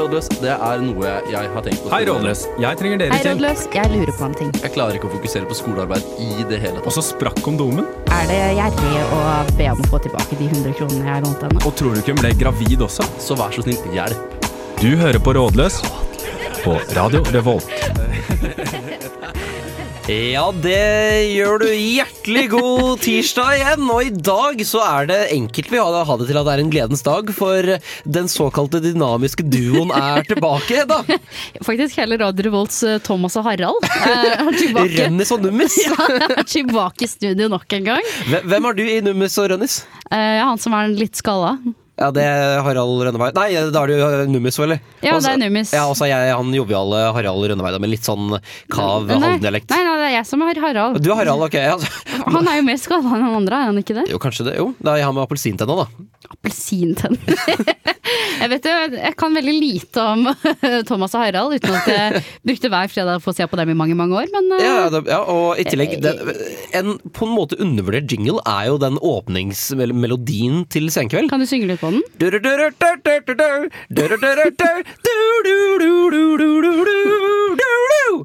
Rådløs. Det er noe jeg har tenkt på. Hei, Rådløs. Jeg trenger dere Hei, til. rådløs. Jeg lurer på en ting. Jeg klarer ikke å fokusere på skolearbeid i det hele tatt. Og så sprakk kondomen. Er det gjerrig å be om å få tilbake de 100 kronene jeg lånte henne? Og tror du ikke hun ble gravid også? Så vær så snill, hjelp. Du hører på Rådløs på Radio Revolt. Ja, det gjør du. Hjertelig god tirsdag igjen. Og i dag så er det enkelt vi har ha det til at det er en gledens dag, for den såkalte dynamiske duoen er tilbake, da. Faktisk hele Radio Revolts eh, Thomas og Harald eh, er tilbake. Rønnis og Nummis. er tilbake i studio nok en gang. Hvem har er du i Nummis og Rønnis? Ja, han som er litt skalla. Ja, det er Harald Rønneveid. Nei, da er du jo Nummis, eller? Ja, det er Nummis. Ja, og så er jeg han joviale Harald Rønneveid med litt sånn kav halvdialekt. nei, nei, det er jeg som er Harald. Du er Harald, ok. Han er jo mer skada enn han andre, er han ikke det? Jo, kanskje det. Jo, da er jeg han med appelsintenna, da. Appelsintenner. jeg vet jo, jeg kan veldig lite om Thomas og Harald, uten at jeg brukte hver fredag på å se på dem i mange, mange år, men eh, Ja, det, ja, og i tillegg det, En på en måte undervurdert jingle er jo den åpningsmelodien til Senkveld. kan du synge litt på den?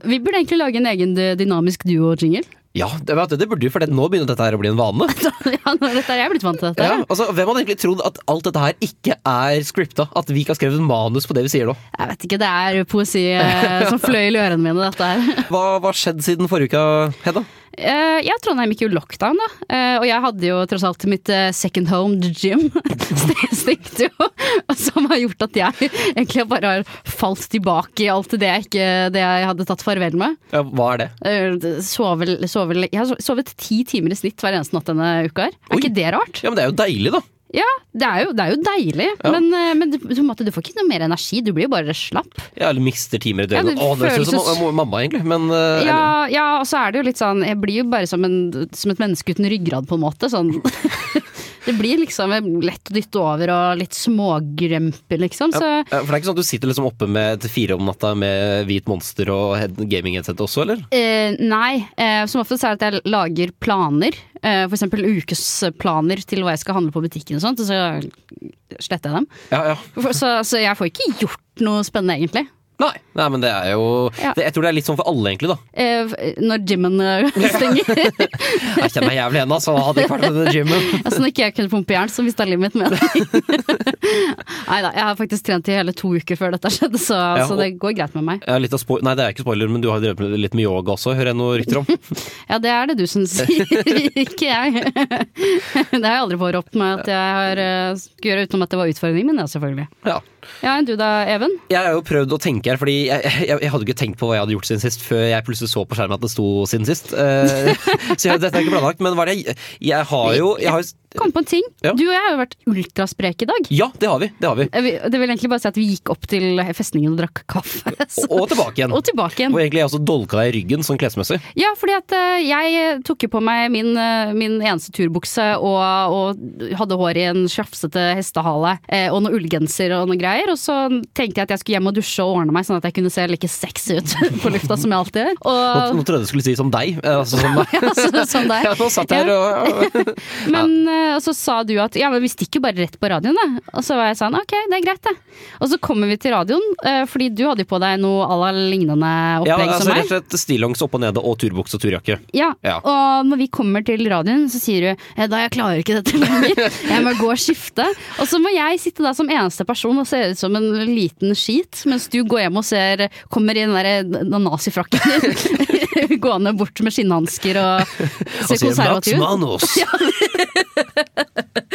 Vi burde egentlig lage en egen dy- dynamisk duo-jingle. Ja, det, det burde du, for det, nå begynner dette her å bli en vane. ja, nå- dette er jeg blitt vant til dette. Ja, altså, hvem hadde egentlig trodd at alt dette her ikke er scripta? At vi ikke har skrevet manus på det vi sier nå? Jeg vet ikke, det er poesi eh, som fløy i ørene mine, dette her. Hva har skjedd siden forrige uke, Hedda? Eh, ja, Trondheim gikk jo lockdown, da. Uh, og jeg hadde jo tross alt mitt uh, second home, the gym. Det stengte jo. Som har gjort at jeg egentlig bare har falt tilbake i alt det jeg, ikke, det jeg hadde tatt farvel med. Ja, hva er det? Uh, Sovel, sovel, jeg har sovet ti timer i snitt hver eneste natt denne uka her. Er Oi. ikke det rart? Ja, men Det er jo deilig, da. Ja, det er jo, det er jo deilig, Ja. men, eh, men du, du får ikke noe mer energi. Du blir jo bare slapp. Ja, eller mister timer i Ja, det Å, det ut som mamma, egentlig. Men uh, Ja, ja, og så er det jo litt sånn Jeg blir jo bare som, en, som et menneske uten ryggrad, på en måte. Sånn. det blir liksom lett å dytte over og litt smågrømpe, liksom. Så ja, For det er ikke sånn at du sitter liksom oppe med til fire om natta med hvit monster og head- gaming-headset også, eller? eh, nei. Eh, som oftest er det at jeg lager planer. Eh, for eksempel ukesplaner til hva jeg skal handle på butikken og sånt, og så sletter jeg dem. Ja, ja. Så, så jeg får ikke gjort noe spennende, egentlig. Nei, nei, men det er jo Ja. det, Jeg tror det er litt sånn for alle, egentlig, da. Eh, når gymmen eh, stenger. Jeg kjenner meg jævlig igjen, altså. Hadde ikke vært med denne gymmen. Altså når ikke jeg kunne pumpe jern, så mista livet mitt med det. Nei da, jeg har faktisk trent i hele to uker før dette skjedde, så, Ja, så det går greit med meg. Nei, det er ikke spoiler, men du har drevet litt med yoga også, hører jeg noe rykter om. Ja, det er det du som sier, ikke jeg. Det har jeg aldri påropt meg at jeg har, eh, skulle gjøre utenom at det var utfordringen min, ja, selvfølgelig. Ja. Ja, enn du da, Even? Jeg har jo prøvd å tenke her, fordi jeg, jeg, jeg hadde ikke tenkt på hva jeg hadde gjort siden sist, før jeg plutselig så på skjermen at det sto siden sist. Uh, så jeg, dette er ikke planlagt, men det jeg Jeg har jo har, Kom på en ting. Ja. Du og jeg har jo vært ultraspreke i dag. Ja, det har vi. Det har vi. Det vil egentlig bare si at vi gikk opp til festningen og drakk kaffe. Så. Og, tilbake igjen. Og tilbake igjen. Og egentlig jeg også dolka deg i ryggen sånn klesmessig. Ja, fordi at eh, jeg tok jo på meg min, eh, min eneste turbukse og, og hadde hår i en sjafsete hestehale eh, og noe ullgenser og noe greier. Og så tenkte jeg at jeg skulle hjem og dusje og ordne meg sånn at jeg kunne se like sexy ut på lufta som jeg alltid gjør. Og, nå trodde jeg du skulle si som deg. eh, Altså som meg. ja, så, sånn der. Ja, nå satt jeg og Men eh, og så sa du at ja, men vi stikker bare rett på radioen, da. Og så var jeg sånn ok, det er greit, det. Og så kommer vi til radioen, eh, fordi du hadde jo på deg noe à la lignende Ja, altså som meg. Ja, rett og slett stillongs opp og nede og turbukse og turjakke. Ja, Ja. og når vi kommer til radioen, så sier du «Eh, da jeg klarer ikke dette lenger, jeg må gå og skifte. Og så må jeg sitte da som eneste person og se ut som en liten skit, mens du går hjem og ser, kommer i den der den nazifrakken din, gående bort med skinnhansker og Og ser konservativ ut. Manus. ja, for at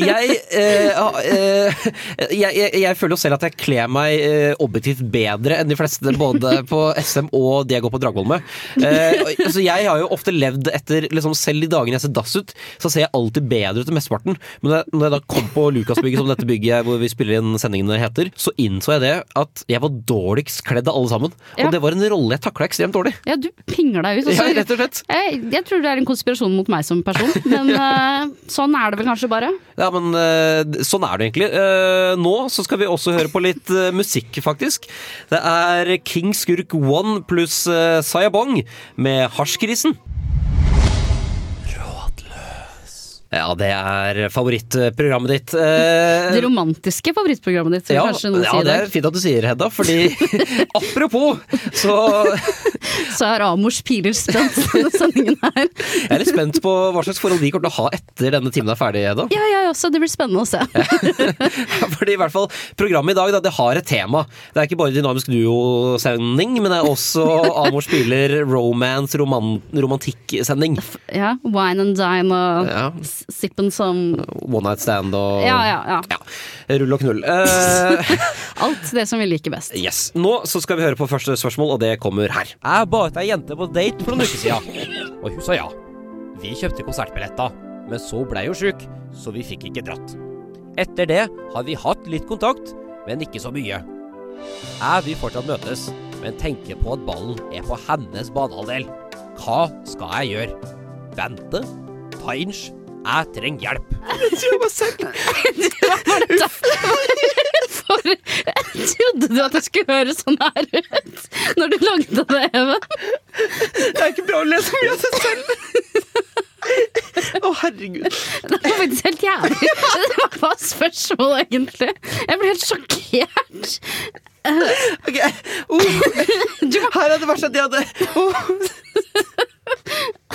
jeg, eh, eh, jeg, jeg, jeg føler jo selv at jeg kler meg eh, objektivt bedre enn de fleste, både på SM og det jeg går på Dragvoll med. Eh, så jeg har jo ofte levd etter liksom, Selv de dagene jeg ser dass ut, så ser jeg alltid bedre ut enn mesteparten. Men når jeg, da kom på Lukasbygget, som dette bygget hvor vi spiller inn sendingene heter, så innså jeg det at jeg var dårligst kledd av alle sammen. Ja. Og det var en rolle jeg takla ekstremt dårlig. Ja, du pinger deg ut. og Ja, rett og slett. jeg, jeg tror det er en konspirasjon mot meg som person, men uh, sånn er det vel kanskje bare. Ja, men eh, sånn er det egentlig. Eh, nå så skal vi også høre på litt eh, musikk, faktisk. Det er King Skurk One pluss Sayabong med Hasjkrisen. Ja, det er favorittprogrammet ditt. Eh, Det romantiske favorittprogrammet ditt, ja, ja, det er fint at du sier Hedda, fordi apropos, så Så er Amors piler spent denne sendingen her. jeg er litt spent på hva slags forhold de kommer til å ha etter denne timen er ferdig, Hedda. Ja, jeg også. Det blir spennende å se. Fordi i hvert fall programmet i dag, da, det har et tema. Det er ikke bare dynamisk duo-sending, men det er også Amor piler romance, roman, romantikk-sending. Ja, Wine and dine og Ja. Sippen som One night stand og Ja, ja, ja. Ja, Rull og knull. Eh, Alt det som vi liker best. yes. Nå så skal vi høre på første spørsmål, og det kommer her. Jeg ba ut ei jente på date for noen uker siden, og hun sa ja. Vi kjøpte konsertbilletter, men så ble hun sjuk, så vi fikk ikke dratt. Etter det har vi hatt litt kontakt, men ikke så mye. Jeg vil fortsatt møtes, men tenker på at ballen er på hennes banehalvdel. Hva skal jeg gjøre? Vente? Ta inch? Jeg trenger hjelp. For trodde du at det skulle høres sånn her ut når du lagde det, Even? Det er ikke bra å lese mye av seg selv. Å, herregud. Det var faktisk helt jævlig. Det var spørsmål, egentlig. Jeg ble helt sjokkert. Ok, oh. Her er det verste at jeg hadde oh.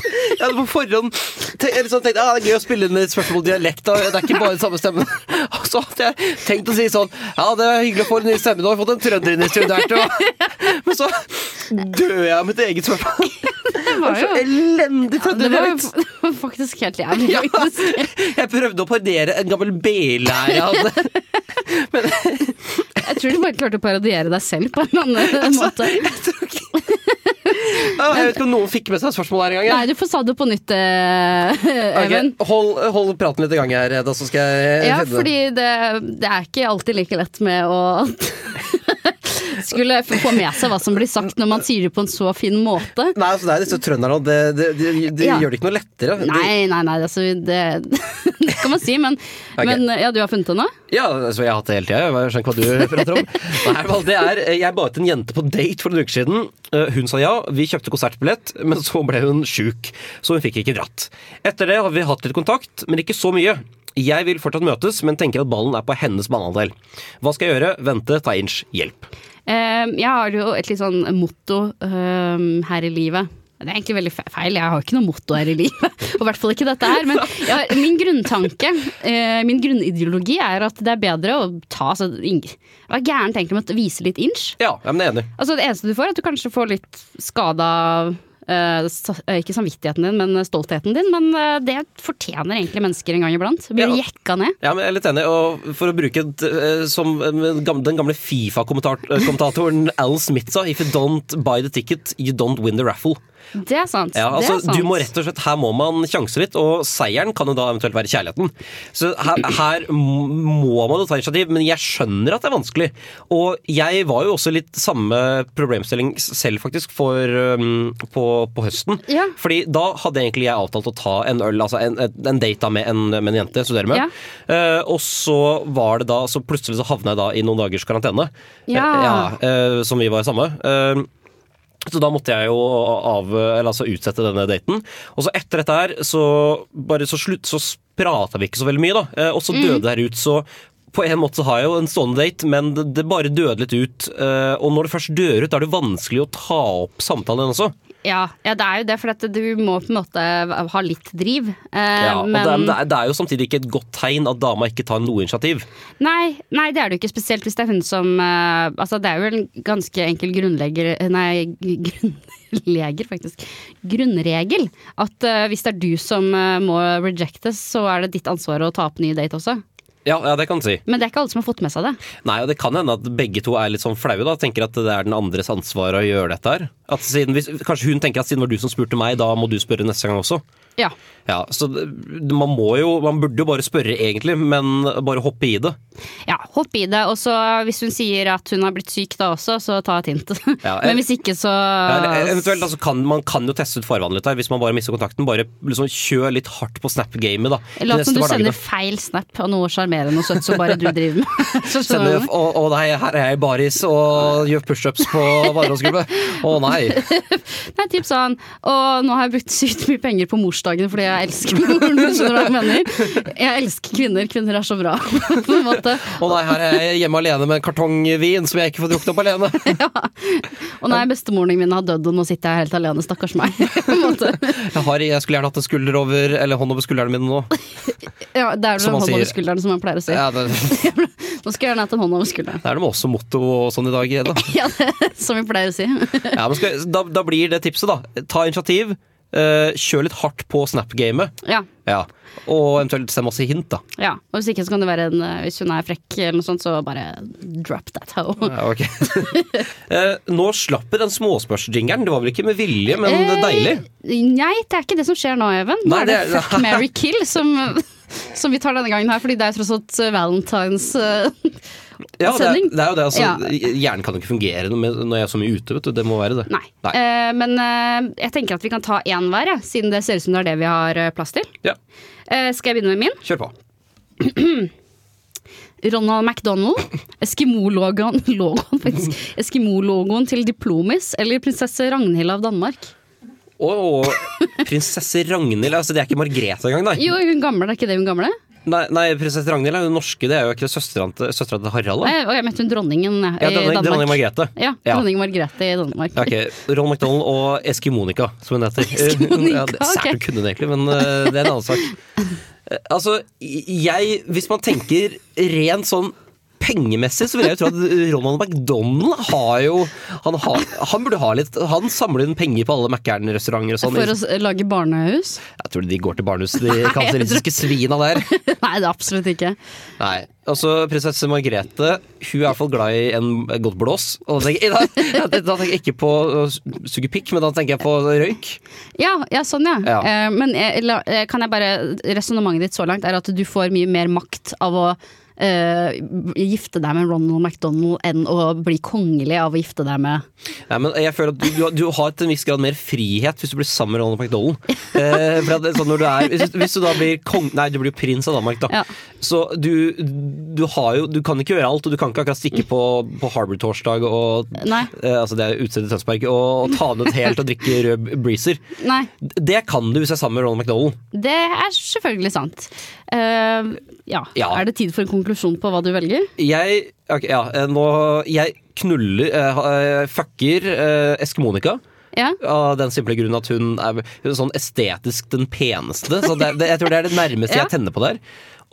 Jeg hadde på forhånd tenkt, sånn, tenkt ah, det er gøy å spille inn spørsmål dialekt. Da. Det er ikke bare samme stemme. Og så hadde jeg tenkt å si sånn Ja, det er hyggelig å få en ny stemme. Nå har fått en trønder inn i studio her. tror Men så dør jeg av mitt eget spørsmål. Det var Så jo elendig det var, trønderdialekt. det var faktisk helt jævlig. Ja. Jeg prøvde å parodiere en gammel B-lærer jeg hadde. Jeg tror du bare klarte å parodiere deg selv på en annen annen måte. Jeg tror ikke Jeg vet ikke om noen fikk med seg spørsmålet her engang. Nei, du får sa det på nytt, eh, Even. Okay, hold, hold praten litt i gang her, da så skal jeg Ja, fordi det, det er ikke alltid like lett med å skulle få med seg hva som blir sagt når man sier det på en så fin måte. Nei, altså det er disse trønderne, det, det, det, det Ja. gjør det ikke noe lettere. Nei, nei, nei, altså, det, det kan man si, men, okay. men ja, du har funnet nå? Ja, altså, jeg har hatt det hele tida. Jeg skjønner ikke hva du prater om. Nei, det er, jeg ba ut en jente på date for en uke siden. Eh, Hun sa ja, vi kjøpte konsertbillett, men så ble hun sjuk, så hun fikk ikke dratt. Etter det har vi hatt litt kontakt, men ikke så mye. Jeg vil fortsatt møtes, men tenker at ballen er på hennes banehalvdel. Hva skal jeg gjøre? Vente, ta inch, hjelp. Eh, jeg har jo et litt sånn motto eh, her i livet. Det er egentlig veldig feil, jeg har ikke noe motto her i livet. Og i hvert fall ikke dette her. Men har, min grunntanke, eh, min grunnideologi er at det er bedre å ta så ing- Hva gærent egentlig med å vise litt inch? Ja, jeg er enig. Altså Det eneste du får, er at du kanskje får litt skada ikke samvittigheten din, men stoltheten din. Men eh, det fortjener egentlig mennesker en gang iblant. Blir Ja. jekka ned. Ja, men jeg er litt enig, og for å bruke eh, som eh, den gamle Fifa-kommentatoren Al Smith sa If you don't buy the ticket, you don't win the raffle. Det er sant. Ja, det altså, er sant. du må rett og slett, Her må man sjanse litt, og seieren kan jo da eventuelt være kjærligheten. Så her, her må man jo ta initiativ, men jeg skjønner at det er vanskelig. Og jeg var jo også litt samme problemstilling selv, faktisk, for, um, på, på høsten. Ja. Fordi da hadde egentlig jeg avtalt å ta en øl, altså en, en date med en, med en jente jeg studerer med. Ja. Uh, og så var det da, så plutselig så havna jeg da i noen dagers karantene. Ja. Uh, eh, som vi var i samme. Eh, så da måtte jeg jo av, eller altså utsette denne daten. Og så etter dette her, så bare så slutt, så prata vi ikke så veldig mye, da. Eh, Og så døde det her ut, så på en måte så har jeg jo en stående date, men det, det bare døde litt ut. Eh, Og når det først dør ut, da er det vanskelig å ta opp samtalen også. Ja, ja, det er jo det, for at du må på en måte ha litt driv. Eh, Ja, og men det, er, det, er, er jo samtidig ikke et godt tegn at dama ikke tar noe initiativ. nei, nei, det er det jo ikke. Spesielt hvis det er hun som eh, Altså, det er jo en ganske enkel grunnlegger Nei, grunnleger, faktisk. Grunnregel. At eh, hvis det er du som eh, må rejectes, så er det ditt ansvar å ta opp ny date også. Ja, ja, det kan du si. Men det er ikke alle som har fått med seg det. Nei, og det kan hende at begge to er litt sånn flaue, da. Tenker at det er den andres ansvar å gjøre dette her. At siden, hvis, kanskje hun tenker at siden det var du som spurte meg, da må du spørre neste gang også. Ja. Ja, så man må jo Man burde jo bare spørre, egentlig, men bare hoppe i det. ja, hopp i det. Og så hvis hun sier at hun har blitt syk da også, så ta et hint. Ja, Men hvis ikke, så Ja, eventuelt, altså, kan, Man kan jo teste ut farvannet litt her, hvis man bare mister kontakten. Bare liksom kjør litt hardt på Snap-gamet, da. La oss som du sender feil snap av noe sjarmerende og søtt som bare du driver med. Så Sender, å, å nei, her er jeg i baris og gjør pushups på varehåndsgulvet. Å nei. Nei, typ sånn Og nå har jeg brukt sykt mye penger på bursdagen fordi jeg elsker moren min. Skjønner du hva jeg mener? Jeg elsker kvinner. Kvinner er så bra, på en måte. Å nei, her er jeg hjemme alene med en kartongvin som jeg ikke får drukket opp alene. Og nei, bestemoren min har dødd, og nå sitter jeg helt alene. Stakkars meg. Jeg, har, jeg skulle gjerne hatt en skulder over, eller hånd over skulderen min nå. Ja, det er vel hånd over skulderen, som man pleier å si. Ja, det, Nå skal jeg gjerne hatt en hånd over skulderen. Det er noe også motto og sånn i dag, Edda. Ja, det, som vi pleier å si. Ja, men skal, da, da blir det tipset, da. Ta initiativ. Eh, kjør litt hardt på Snap-gamet. Ja. Ja. Og eventuelt send masse hint, da. ja. Og hvis ikke så kan det være en eh, Hvis hun er frekk eller noe sånt, så bare drop that hoe. Ja, okay. Eh, nå slapp den småspørsjingeren. Det var vel ikke med vilje, men det er deilig. Nei, det er ikke det som skjer nå, Even. Nå Nei, er det, det fuck, marry, kill som, som vi tar denne gangen her, fordi det er tross alt valentines Ja, det, er- det er jo det, altså. Ja. Hjernen kan jo ikke fungere når jeg er så mye ute, vet du. Det må være det. Nei. Nei. Uh, men uh, jeg tenker at vi kan ta én hver, ja, siden det ser ut som det er det vi har eh, plass til. Ja, Uh, skal jeg begynne med min? kjør på. Ronald McDonald. Eskimo-logoen. Eskimo-logoen til Diplomis, eller prinsesse Ragnhild av Danmark. Og prinsesse Ragnhild, altså det er ikke Margrethe engang, da? Jo, hun gamle, det er ikke det hun gamle? Nei, nei prinsesse Ragnhild er jo norske, det er jo ikke søstera til, Harald, da. Nei, og jeg møtte hun dronningen Ja, i dronning, Danmark. dronning Margrethe. Ja, Ja. Margrethe i Danmark. Ja, ok, Ron McDonald og Eskimonika, som hun heter. Eskimonika, ja, det er sært ok. å kunne det, egentlig, men eh, det er en annen sak. Eh, altså, jeg Hvis man tenker rent sånn pengemessig, så vil jeg jo tro at Ronald McDonald har jo han, har, han burde ha litt Han samler inn penger på alle Mækkern-restauranter og sånn. For å lage barnehus? Jeg tror de går til barnehus, de kanseristiske svina der. Nei, det er absolutt ikke. Nei, altså Prinsesse Margrethe hun er i hvert fall glad i en godt blås. Og da tenker, da, da tenker jeg ikke på å suge pikk, men da tenker jeg på røyk. Ja, ja sånn ja. Ja. Eh, men eh, eh, kan jeg bare Resonnementet ditt så langt er at du får mye mer makt av å eh, gifte deg med Ronald McDonald enn å bli kongelig av å gifte deg med men jeg føler at du, du, har- til en viss grad mer frihet hvis du blir sammen med Ronald McDonald. Uh, for at det sånn når du er, hvis, hvis du da blir kong Nei, du blir prins av Danmark, da. Ja. Så du, du har jo Du kan ikke gjøre alt, og du kan ikke akkurat stikke på, på Harbour-torsdag og eh, Altså det er utstedet i Tønsberg, og, og ta ut helt og drikke rød breezer. Nei, Det kan du hvis du er sammen med Ronald McDonald. det er selvfølgelig sant. Eh, ja. Ja. Er det tid for en konklusjon på hva du velger? Jeg okay, ja, eh, nå Jeg knuller uh, Fucker eh, Eskimonika. Ja? Av den simple grunn at hun er hun er sånn estetisk den peneste. Så det, det, jeg tror det er det nærmeste Ja. jeg tenner på der.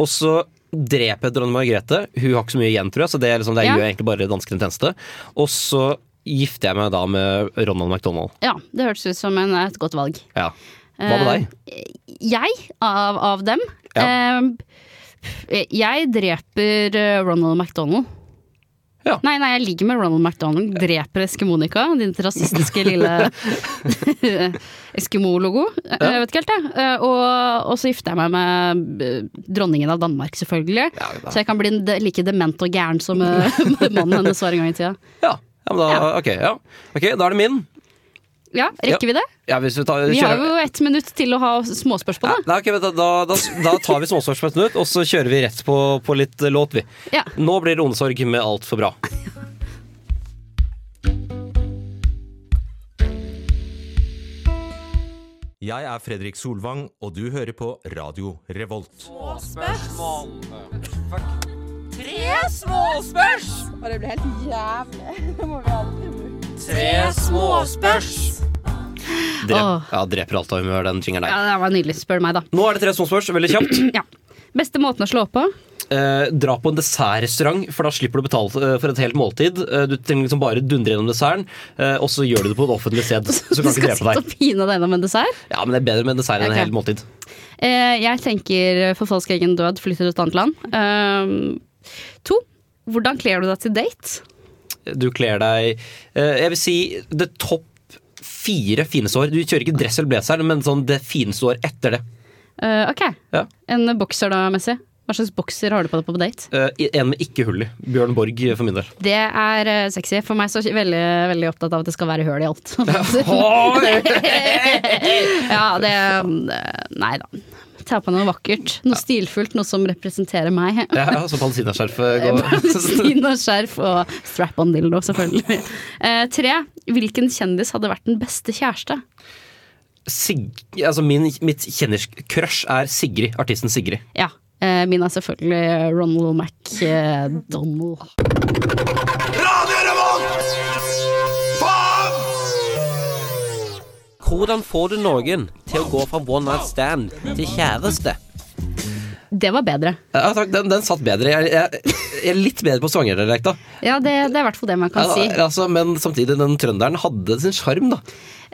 Og så dreper jeg dronning Margrethe. Hun har ikke så mye igjen, tror jeg, så det, er liksom, det Ja. gjør jeg egentlig bare danskene en tjeneste. Og så gifter jeg meg da med Ronald McDonald. ja, det hørtes ut som en, et godt valg. Ja. Hva med deg? Jeg, av, av dem Ja. eh, Jeg dreper eh, Ronald McDonald. Ja. Nei, nei, jeg ligger med Ronald McDonald. Dreper Eskimonika, din rasistiske lille Eskimo-logo. Ja. Jeg vet ikke helt, jeg. Eh, Og, og så gifter jeg meg med eh, dronningen av Danmark, selvfølgelig. Ja. Så jeg kan bli like dement og gæren som eh, mannen hennes var en gang i tida. Ja. ja, men da, Ja. ok, ja. ok, da er det min. Ja, rekker vi det? Ja, hvis vi tar, Vi har jo ett minutt til å ha småspørsmål. Da. Ja, okay, da, da, da tar vi småspørsmål på et minutt, og så kjører vi rett på, på litt eh, låt, vi. Ja. Nå blir det Ondesorg med Alt for bra. Jeg er Fredrik Solvang, og du hører på Radio Revolt. Småspørsmål Tre Og det blir helt jævlig. Det må vi aldri bruke. Drep, Åh. ja, dreper alt av humør, den jingeren Ja, det var nydelig, spør meg, da. Nå er det tre småspørs, veldig kjapt. Ja. Beste måten å slå på? Eh, dra på en dessertrestaurant, for da slipper du å betale eh, for et helt måltid. Eh, du trenger liksom bare dundre gjennom desserten, eh, og så gjør du det på et offentlig sted. Så kan Du ikke skal drepe sitte deg. og pine deg gjennom en dessert? Ja, men det er bedre med en dessert enn Ok. et helt måltid. Eh, jeg tenker forfalsk egen død, flytte til et annet land. Eh, to. Hvordan kler du deg til date? Du kler deg eh, Jeg vil si det topp fire fineste år. Du kjører ikke dress eller blazer, men sånn det fineste år etter det. Uh, ok. Ja. En bokser da, Messi? Hva slags bokser har du på deg på date? Eh, en med ikke hull i. Bjørn Borg for min del. Det er sexy. For meg så er jeg veldig, veldig opptatt av at det skal være hull i alt. ja, det Nei da. Ta på noe vakkert. Noe stilfullt, noe som representerer meg. Ja, så palestinaskjerfet går Palestinaskjerf og strap-on-dildo, selvfølgelig. Eh, tre. Hvilken kjendis hadde vært den beste kjæreste? Sig altså min, mitt kjennerscrush er Sigrid, artisten Sigrid. Ja. eh, min er selvfølgelig Ronald McDonald. Hvordan får du noen til å gå fra one night stand til kjæreste? Det var bedre. Ja, takk, den, den satt bedre. Jeg, jeg, jeg er litt bedre på svangerdialekta. Ja, det, det er i hvert fall det man kan Ja, si. altså, men samtidig, den trønderen hadde sin sjarm, da.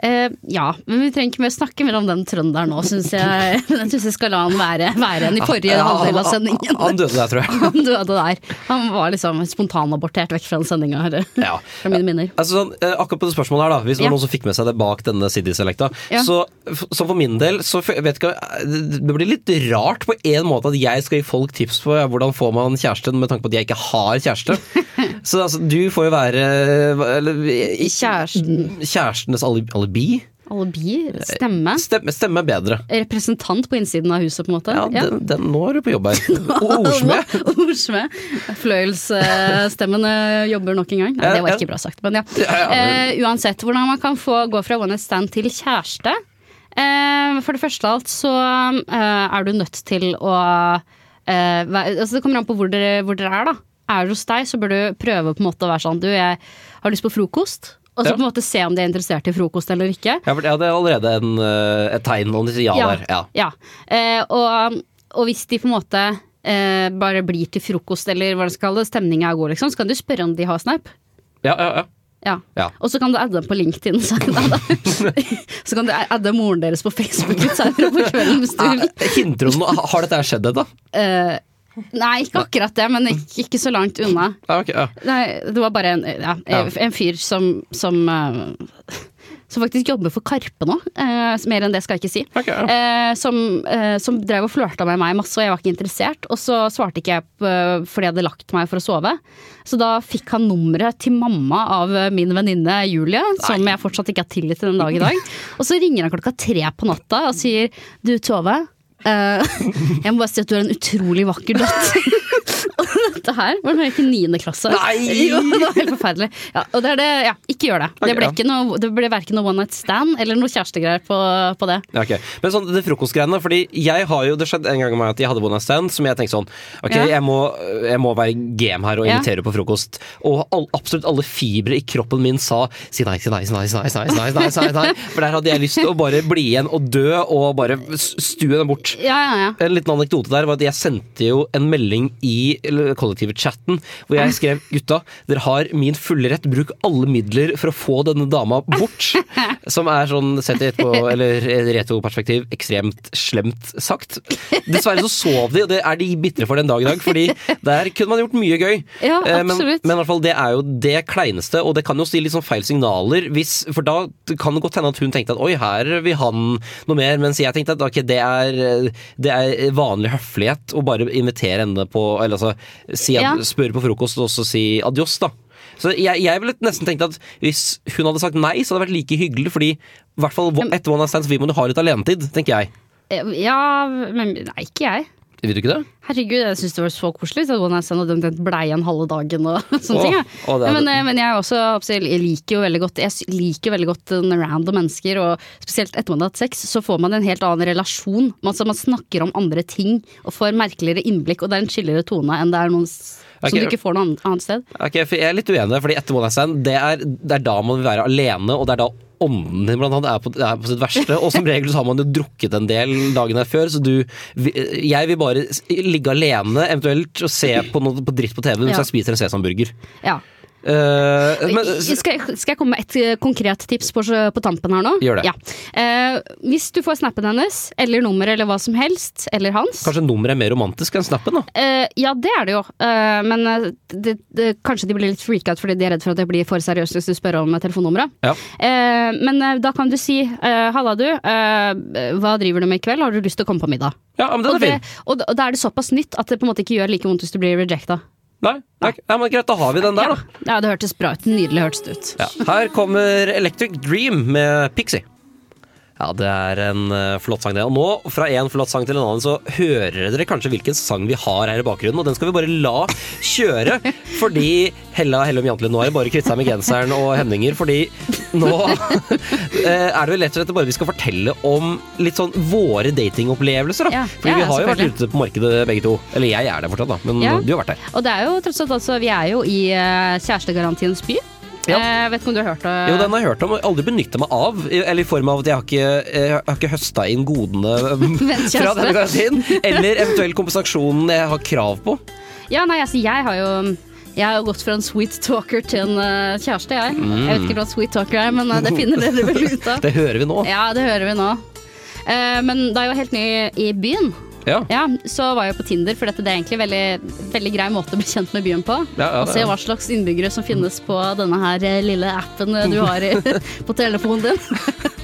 Eh, ja, men vi trenger ikke mer snakke mer om den trønderen nå, syns jeg. Jeg synes jeg skal la han være, være en i forrige Ja, halvdel av sendingen. Han døde der, tror jeg. Han døde der. Han var liksom spontanabortert vekk fra den sendinga. Ja. Fra mine minner. Altså, sånn, eh, akkurat på det spørsmålet her, da. Hvis det var Ja. noen som fikk med seg det bak denne Siddi-selekta. Ja. Så, så for min del, så vet ikke Det blir litt rart på en måte at jeg skal gi folk tips på hvordan får man kjæreste, med tanke på at jeg ikke har kjæreste. så altså, du får jo være eller, i- Kjæresten. Kjærestenes ali- alibi. Alibi, stemme. Stemme, stemme er bedre. Representant på innsiden av huset, på en måte. Ja, den, den, nå er du på jobb her. Ordsmed. Ordsmed. Fløyelsstemmen eh, jobber nok en gang. Nei, det var ikke bra sagt, men ja. Ja, ja, Eh, uansett, hvordan man kan få gå fra one night stand til kjæreste. Eh, for det første av alt så eh, er du nødt til å eh, altså Det kommer an på hvor dere, hvor dere er, da. Er det hos deg, så bør du prøve på en måte å være sånn Du, jeg har lyst på frokost. Og så Ja. på en måte se om de er interessert i frokost eller ikke. Ja, for det er allerede en, eh, et tegn om de sier ja, Ja. der. Ja. Ja, eh, og, og hvis de på en måte eh, bare blir til frokost, eller hva det skal kalles, stemninga er god, liksom, så kan du spørre om de har Snap. Ja, ja, ja. Ja. Ja. Og så kan du adde dem på LinkedIn. Så, så kan du adde moren deres på Facebook litt senere på kvelden hvis du vil. Hinter om? Har dette skjedd ennå? Eh, nei, ikke akkurat det, men ikke, ikke så langt unna. Ja, okay, ja. Nei, det var bare en, ja, en fyr som, som eh, som faktisk jobber for Karpe nå. Eh, mer enn det skal jeg ikke si. Okay, ja. eh, som, eh, som drev og flørta med meg masse, og jeg var ikke interessert. Og så svarte ikke jeg fordi jeg hadde lagt meg for å sove. Så da fikk han nummeret til mamma av min venninne Julie, som jeg fortsatt ikke har tillit til den dag i dag. Og så ringer han klokka tre på natta og sier du Tove, eh, jeg må bare si at du er en utrolig vakker datter. dette her Hvordan er det ikke i niende klasse. Nei! Jo, det var helt forferdelig. Ja, og det er det, ja, ikke gjør det. Okay, det ble, ikke noe, ble verken noe one night stand eller noe kjærestegreier på, på, det. Okay. Men sånn, det frokostgreiene, fordi jeg har jo, det skjedde en gang med meg at jeg hadde one night stand som jeg tenkte sånn Ok, ja. jeg, må, jeg, må, være game her og invitere på frokost. Og all, absolutt alle fibre i kroppen min sa si nei, si nei, si nei, si nei, si nei, si nei, si nei, For der hadde jeg lyst til å bare bli igjen og dø og bare stue den bort. Ja, ja, ja. En liten anekdote der var at jeg sendte jo en melding i eller kollektivchatten hvor jeg skrev gutta, dere har min fulle rett, bruk alle midler for å få denne dama bort. Som er sånn, sett i et på, eller retroperspektiv, ekstremt slemt sagt. Dessverre så sov de, og det er de bitre for den dag i dag, fordi der kunne man gjort mye gøy. Ja, Eh, men, men i hvert fall, det er jo det kleineste, og det kan jo stille litt sånn feil signaler, hvis, for da kan det godt hende at hun tenkte at oi, her vil han noe mer, mens jeg tenkte at okay, det er, det er vanlig høflighet å bare invitere henne på, eller altså si at, Ja. spørre på frokost og så si adios, da. Så jeg, jeg ville nesten tenkt at hvis hun hadde sagt nei, så hadde det vært like hyggelig, fordi i hvert fall etter One Night Stands vil man jo ha litt alenetid, tenker jeg. Eh, Ja, men nei, ikke jeg. Vil du ikke det? Herregud, jeg syns det var så koselig. Så one night stand og den, den blei igjen halve dagen og sånne oh, ting. Ja. Oh, er- men, eh, men jeg også jeg liker jo veldig godt Jeg liker veldig godt eh, random mennesker, og spesielt etter man har hatt sex, så får man en helt annen relasjon. Man, man snakker om andre ting og får merkeligere innblikk, og det er en chillere tone enn det er noen Okay. Som du ikke får noe annet- sted. Ok, for Jeg er litt uenig, fordi etter One Night Stand, det er, det er da man vil være alene, og det er da ånden din blant annet er på, er på sitt verste. Og som regel så har man jo drukket en del dagen her før, så du Jeg vil bare ligge alene, eventuelt, og se på noe på dritt på TV mens Ja. jeg spiser en sesamburger. Ja. Eh, men, skal, jeg, skal jeg komme med et eh, konkret tips på, på tampen her nå? Gjør det. Ja. Uh, hvis du får snappen hennes, eller nummeret, eller hva som helst, eller hans kanskje nummeret er mer romantisk enn snappen, da. Uh, ja, det er det jo. Eh, men eh, det, det, kanskje de blir litt freaka ut fordi de er redd for at det blir for seriøst hvis du spør om telefonnummeret. Ja. Eh, men eh, da kan du si eh, 'halla, du, eh, hva driver du med i kveld, har du lyst til å komme på middag?' Ja, men den Og, er det, fin. og, og da er det såpass nytt at det på en måte ikke gjør like vondt hvis du blir rejecta. Nei, nei, nei, men greit, da har vi den der, da. ja, det hørtes bra ut. Nydelig hørtes det ut. Ja. Her kommer Electric Dream med Pixie. Ja, det er en eh, flott sang det. Og nå, fra en flott sang til en annen, så hører dere kanskje hvilken sang vi har her i bakgrunnen, og den skal vi bare la kjøre. Fordi Hella Hellum Jantelid nå har bare kvitt seg med genseren og hemninger, fordi nå eh, er det vel rett og slett bare vi skal fortelle om litt sånn våre datingopplevelser, da. Ja, Fordi ja, vi har jo vært ute på markedet begge to. Eller jeg er der fortsatt, da, men Ja. du har vært der. Og det er jo tross alt altså, vi er jo i uh, kjærestegarantiens by. Ja. Jeg vet ikke om du har hørt det? Jo, den har jeg hørt om, og aldri benytta meg av. Eller i form av at jeg har ikke, jeg har ikke høsta inn godene fra denne garantien. Eller eventuell kompensasjon jeg har krav på. Ja, nei, altså, jeg har jo jeg har jo gått fra en sweet talker til en uh, kjæreste, jeg. Jeg vet ikke hva sweet talker er, men uh, det finner dere vel ut av. Det hører vi nå. Ja, det hører vi nå. Uh, men da jeg var helt ny i byen, Ja. ja, så var jeg på Tinder, for dette det er egentlig en veldig, veldig grei måte å bli kjent med byen på. Ja, ja, Og se hva slags innbyggere som finnes på denne her eh, lille appen eh, du har i, på telefonen din.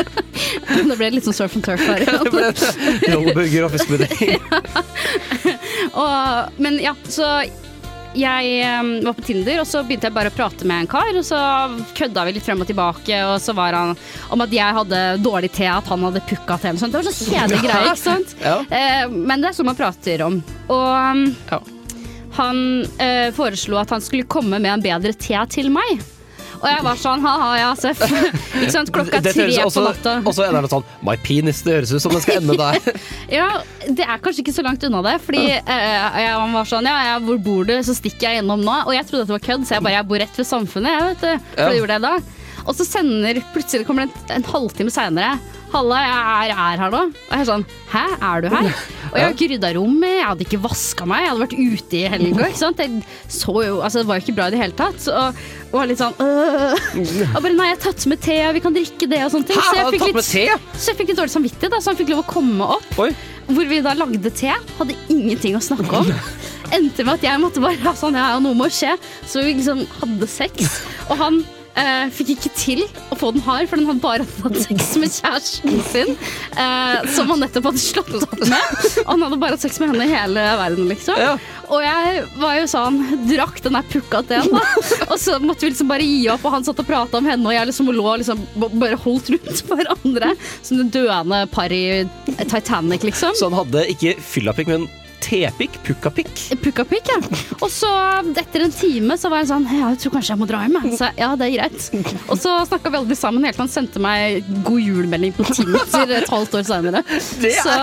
det ble litt sånn surf and turf her. Rolleburger og fiskebudding. Og, men ja, så jeg var på Tinder, og så begynte jeg bare å prate med en kar. Og så kødda vi litt frem og tilbake, og så var han om at jeg hadde dårlig te, at han hadde pukka te. Det var så kjedelige greier, ikke sant? Ja. Eh, men det er sånn man prater om. Og Ja. han eh, foreslo at han skulle komme med en bedre te til meg. Og jeg var sånn ha-ha, ja, seff. Ikke sant, klokka Det tre på natta. Og så er det sånn My penis. Det høres ut som den skal ende der. Ja, det er kanskje ikke så langt unna det. Fordi eh, jeg var sånn Ja, jeg, hvor bor du? Så stikker jeg innom nå. Og jeg trodde at det var kødd, så jeg bare Jeg bor rett ved Samfunnet, jeg, vet du. For Ja. det gjorde jeg da. Og så sender plutselig kommer det en, en halvtime seinere. Halla, jeg er, er her nå. Og jeg er sånn Hæ, er du her? Og jeg har ikke rydda rommet, jeg hadde ikke vaska meg, jeg hadde vært ute i helga. Ikke sant? Jeg så jo, altså Det var jo ikke bra i det hele tatt. Og, og var litt sånn øh. Og bare nei, jeg har tatt med te, vi kan drikke det og sånne ting. Så jeg fikk litt, så jeg fikk litt dårlig samvittighet, da, så han fikk lov å komme opp. Oi. Hvor vi da lagde te, hadde ingenting å snakke om. Endte med at jeg måtte bare ha sånn, ja, noe må skje. Så vi liksom hadde sex. Og han eh, fikk ikke til å få den hard, for den hadde bare hatt sex med kjæresten sin. Uh, som han nettopp hadde slått opp med. Og han hadde bare hatt sex med henne i hele verden, liksom. Ja. Og jeg var jo sånn, drakk den der pukka teen, da. Og så måtte vi liksom bare gi opp, og han satt og prata om henne, og jeg liksom lå liksom bare holdt rundt hverandre. Som det døende par i Titanic, liksom. Så han hadde ikke fyllapikk, men tepikk? Pukkapikk? Pukkapikk, ja. Og så etter en time så var jeg sånn Ja, jeg tror kanskje jeg må dra hjem. jeg». Så jeg, ja, det er greit. Og så snakka vi aldri sammen helt til han sendte meg god jul-melding på Tinder et halvt år seinere. Det er- Så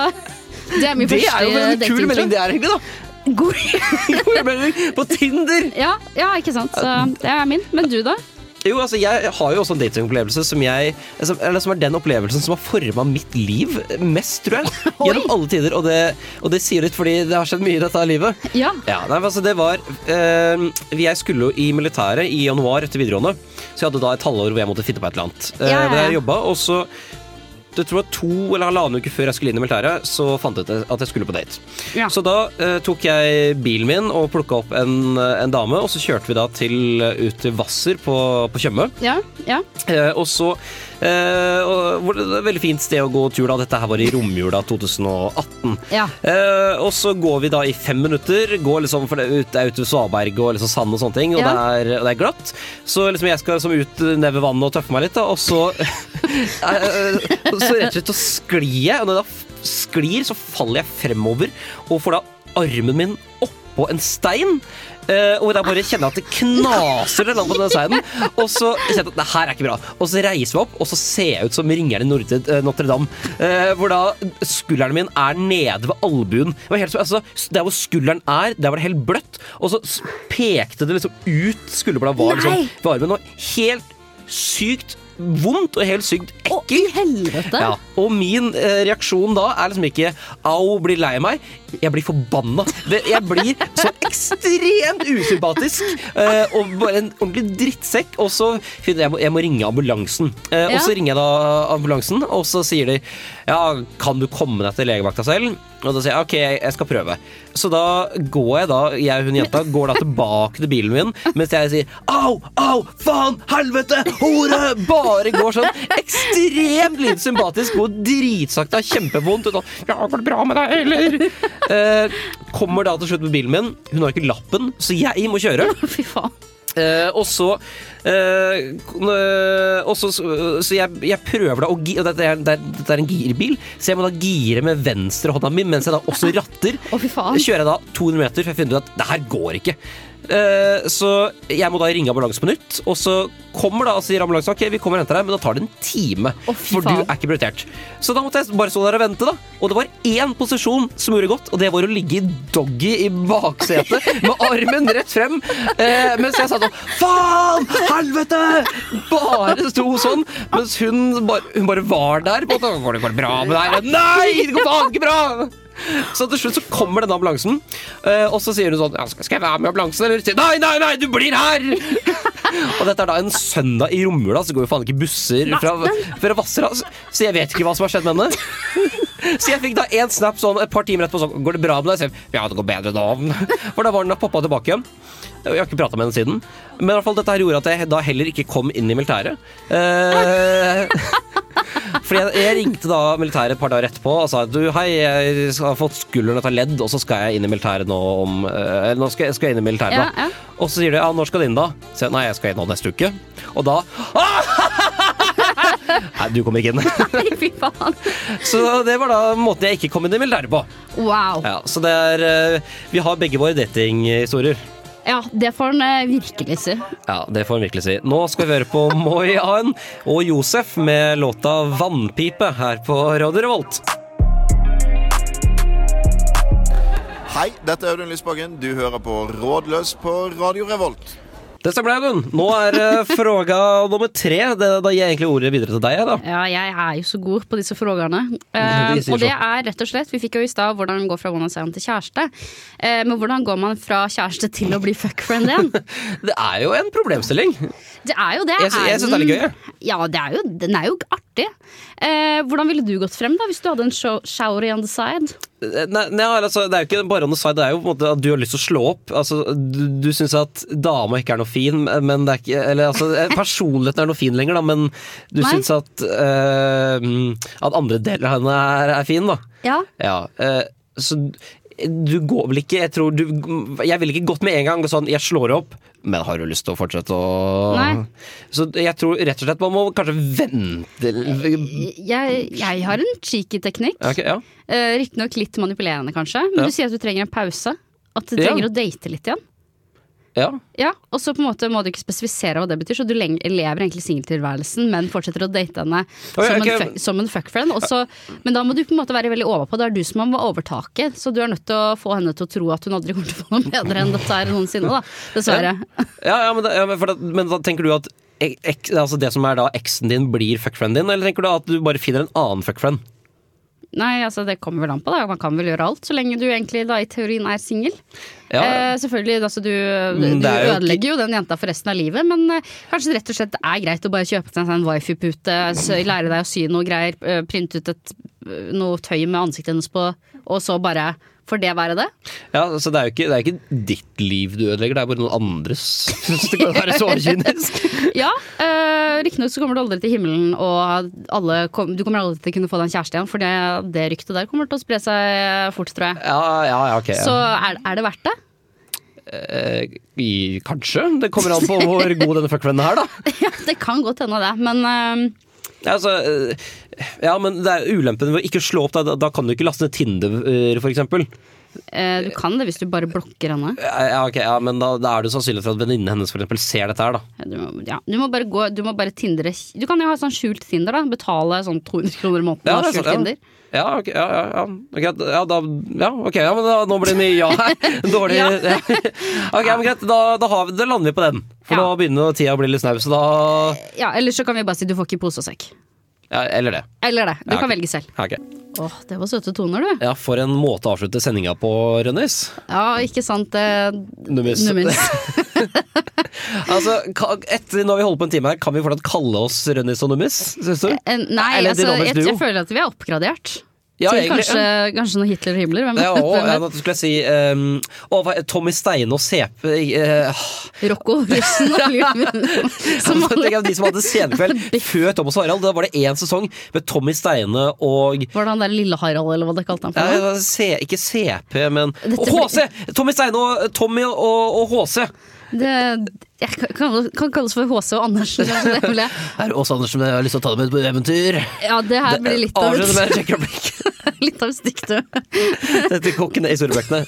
det er min Det første er jo en kul melding, det er egentlig, da. God God på Tinder! ja, ja, ikke sant. Så det er min. Men du, da? Jo, altså, jeg har jo også en datingopplevelse som jeg som, eller som er den opplevelsen som har forma mitt liv mest, tror jeg. Gjennom alle tider. Og det, og det sier litt fordi det har skjedd mye i dette livet. Ja. Ja, nei, altså det var øh, Jeg skulle jo i militæret i januar etter videregående. Så jeg hadde da et halvår hvor jeg måtte finne på et eller annet. Eh, Ja, ja, ja. jeg jobbet, og så det tror jeg to eller halvannen uke før jeg skulle inn i militæret, så fant jeg ut at jeg skulle på date. Ja. Så da eh, tok jeg bilen min og plukka opp en, en dame, og så kjørte vi da til, ut til Hvasser på, på Tjøme. Ja. ja. Eh, og så et Veldig fint sted å gå tur, da. Dette her var i romjula 2018. ja. Eh, og så går vi da i fem minutter. Går liksom for det, ut, ut ved Svaberg og liksom sand og sånne ting, og, Ja. det, er, og det er glatt. Så liksom jeg skal liksom ut ned ved vannet og tøffe meg litt, da, og så eh, Så rett og slett så sklir jeg, og når jeg da sklir, så faller jeg fremover og får da armen min oppå en stein. Eh, og da bare kjenner jeg at det knaser på den siden. Og så kjenner jeg at det her er ikke bra. Og så reiser vi opp, og så ser jeg ut som ringeren i eh, Notre-Dame. eh, hvor da skulderen min er nede ved albuen. Det var helt, altså, der hvor skulderen er, der var det helt bløtt. Og så pekte det liksom ut skulderbladet var liksom Nei! ved armen. Og helt sykt vondt og helt sykt i helvete! Ja, og min eh, reaksjon da er liksom ikke au, blir lei meg. Jeg blir forbanna. Jeg blir så ekstremt usympatisk eh, og bare en ordentlig drittsekk. Og så finner jeg jeg må, jeg må ringe ambulansen. Eh, Ja. Og så ringer jeg da ambulansen, og så sier de ja, kan du komme deg til legevakta selv? Og da sier jeg ok, jeg skal prøve. Så da går jeg da, jeg hun jenta går da tilbake til bilen min mens jeg sier au, au, faen, helvete, hore! Bare går sånn ekstremt lite sympatisk, går dritsakte, har kjempevondt. Og sånn, ja, går det bra med deg, eller? Eh, kommer da til slutt med bilen min. Hun har ikke lappen, så jeg må kjøre. Fy faen. Eh, og så eh, eh, og så, så jeg, jeg prøver da å gi, og dette er, det, dette er en girbil, så jeg må da gire med venstre hånda mi mens jeg da også ratter. Oh. Kjører jeg da 200 meter, for jeg finner ut at det her går ikke. Eh, så jeg må da ringe ambulanse på nytt, og så kommer da og sier ambulansen ok, vi kommer og henter deg, men da tar det en time. Oh, for du er ikke prioritert. Så da måtte jeg bare stå der og vente, da. Og det var én posisjon som gjorde godt, og det var å ligge i doggy i baksetet med armen rett frem. Eh, mens jeg sa sånn Faen! Helvete! Bare sto sånn. Mens hun bare, hun bare var der. På, at, går det går det bra med deg? Nei! Det går faen ikke bra! Så til slutt så kommer denne ambulansen, eh, og så sier hun sånn ja, skal, jeg være med i ambulansen, eller? Sier, Nei, nei, nei, du blir her! og dette er da en søndag i romjula, så går jo faen ikke busser fra, fra Vassera. Så jeg vet ikke hva som har skjedd med henne. Så jeg fikk da en snap sånn et par timer etterpå sånn Går det bra med deg? Så jeg, ja, det går bedre nå. For da var den da poppa tilbake igjen. Jeg har ikke prata med henne siden. Men i hvert fall dette her gjorde at jeg da heller ikke kom inn i militæret. Eh, fordi jeg, jeg ringte da militæret et par dager etterpå og sa du, hei, jeg har fått skulderen til ledd, og så skal jeg inn i militæret nå om eh, Nå skal jeg, skal jeg inn i militæret, Ja, da. ja. Og så sier de ja, når skal du inn, da? Så jeg, nei, jeg skal inn nå neste uke. Og da Nei, du kommer ikke inn. Nei, fy faen. Så det var da måten jeg ikke kom inn i militæret på. Wow. Ja, så det er eh, Vi har begge våre datinghistorier. Ja, det får han eh, virkelig si. Ja, det får han virkelig si. Nå skal vi høre på Moi An og Josef med låta 'Vannpipe' her på Radio Revolt. Hei, dette er Audun Lysbakken. Du hører på Rådløs på Radio Revolt. Det stemmer, Audun. Nå er uh, fråga nummer tre. Det, da gir jeg egentlig ordet videre til deg. da. Ja, jeg er jo så god på disse frågene. De Eh, og det er rett og slett, vi fikk jo i stad hvordan gå fra one night stand til kjæreste. Uh, men hvordan går man fra kjæreste til å bli fuckfriend igjen? Det er jo en problemstilling. Det er jo det. Jeg, jeg syns det er litt gøy. Ja, det er jo, den er jo artig. Eh, hvordan ville du gått frem da, hvis du hadde en show, showery on the side? Eh, Nei, nei, altså, det er jo ikke bare on the side, det er jo på en måte at du har lyst til å slå opp. Altså, du du syns at dama ikke er noe fin, men det er ikke Eller altså, eh, personligheten er noe fin lenger, da, men du syns at eh, At andre deler av henne er, er fin, da. Ja. Ja, eh, så du går vel ikke Jeg tror du Jeg ville ikke gått med en gang og sånn Jeg slår opp, men har du lyst til å fortsette å Nei. Så jeg tror rett og slett man må kanskje vente Jeg, jeg har en cheeky teknikk. Okay, ja. Eh, Riktignok litt manipulerende, kanskje, men Ja. du sier at du trenger en pause. At du Ja. trenger å date litt igjen. Ja. Ja, Og så på en måte må du ikke spesifisere hva det betyr, så du lever egentlig singeltilværelsen, men fortsetter å date henne som, som, okay. en, fuck, som en fuckfriend. Også, Men da må du på en måte være veldig overpå. Det er du som må overtaket, så du er nødt til å få henne til å tro at hun aldri kommer til å få noe bedre enn dette her noensinne, da. Dessverre. Ja, ja, men, da, da, men da tenker du at ek, altså det som er da eksen din, blir fuckfrienden din, eller tenker du at du bare finner en annen fuckfriend? Nei, altså det kommer vel an på, da. Man kan vel gjøre alt, så lenge du egentlig da i teorien er singel. Ja, Eh, selvfølgelig, altså du, Mm, du jo ødelegger jo den jenta for resten av livet, men eh, kanskje rett og slett er greit å bare kjøpe seg en sånn wifi-pute, lære deg å sy noe greier, eh, printe ut et, eh, noe tøy med ansiktet hennes på, og så bare Får det være det? Ja, så det er jo ikke, det er ikke ditt liv du ødelegger, det er bare noen andres. Hvis det kan være så kynisk. Ja, Øh, riktignok så kommer du aldri til himmelen, og alle kom, du kommer aldri til å kunne få deg en kjæreste igjen, for det, det ryktet der kommer til å spre seg fort, tror jeg. Ja, ja, ja, ok. Så er, er det verdt det? Eh, i, kanskje. Det kommer an på hvor god denne fuckfrienden er, da. Ja, det kan godt hende det, men eh, altså, eh, ja, men det er ulempen ved å ikke slå opp. Da, da kan du ikke laste ned Tinder, f.eks. eh, du kan det hvis du bare blokker henne. Ja, ok, ja, men da, da er det sannsynlig for at venninnen hennes for eksempel ser dette her, da. Ja, Du må, ja, du må bare gå, du må bare tindre Du kan jo ha sånn skjult Tinder, da. Betale sånn 200 kroner i måneden Ja, og skjult. Tinder. Ja, ok, ja, ja, ja. Ok, ja, da, ja, ok, ja, men da, nå blir det mye ja her. Dårlig Ja. Ok, men greit, da, da, har vi, da lander vi på den. For nå begynner tida å bli litt snau, så da Ja, eller så kan vi bare si du får ikke pose og sekk. Ja, Eller det. Eller det. Du Ja, kan velge selv. Ja, okay. Åh, det var søte toner, du. Ja, for en måte å avslutte sendinga på, Rønnis. Ja, ikke sant. Eh, Nummis. Nummis. Altså, etter når vi holder på en time her, kan vi fortsatt kalle oss Rønnis og Nummis? Syns du? Eh, Nei, Eller altså, jeg, jeg føler at vi er oppgradert. Ja, til kanskje, kanskje noe Hitler og Himmler. Hvem Ja, og, ja, nå skulle jeg si um, å, Tommy Steine og CP uh, Rocco russen. og av de som hadde scenekveld før Thomas og Harald. Da var det én sesong med Tommy Steine og Var det han der lille Harald, eller hva det kalte han for? ja? Ikke CP, men HC! Tommy Steine og Tommy og, og HC. Det jeg kan, kan, kalles for HC og Andersen. det vil jeg. Er det Åse Andersen jeg har lyst til å ta deg med på eventyr? Ja, det her blir litt av et, litt av et du Dette kokkene i historiebøkene.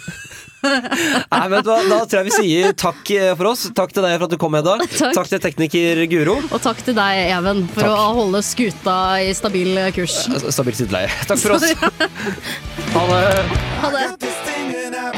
Nei, men da, Da tror jeg vi sier takk eh, for oss. Takk til deg for at du kom, Hedda. Takk. til tekniker Guro. Og takk til deg, Even, for Takk. å holde skuta i stabil kurs. Stabil sideleie. Takk for oss. Ha det. Ha det.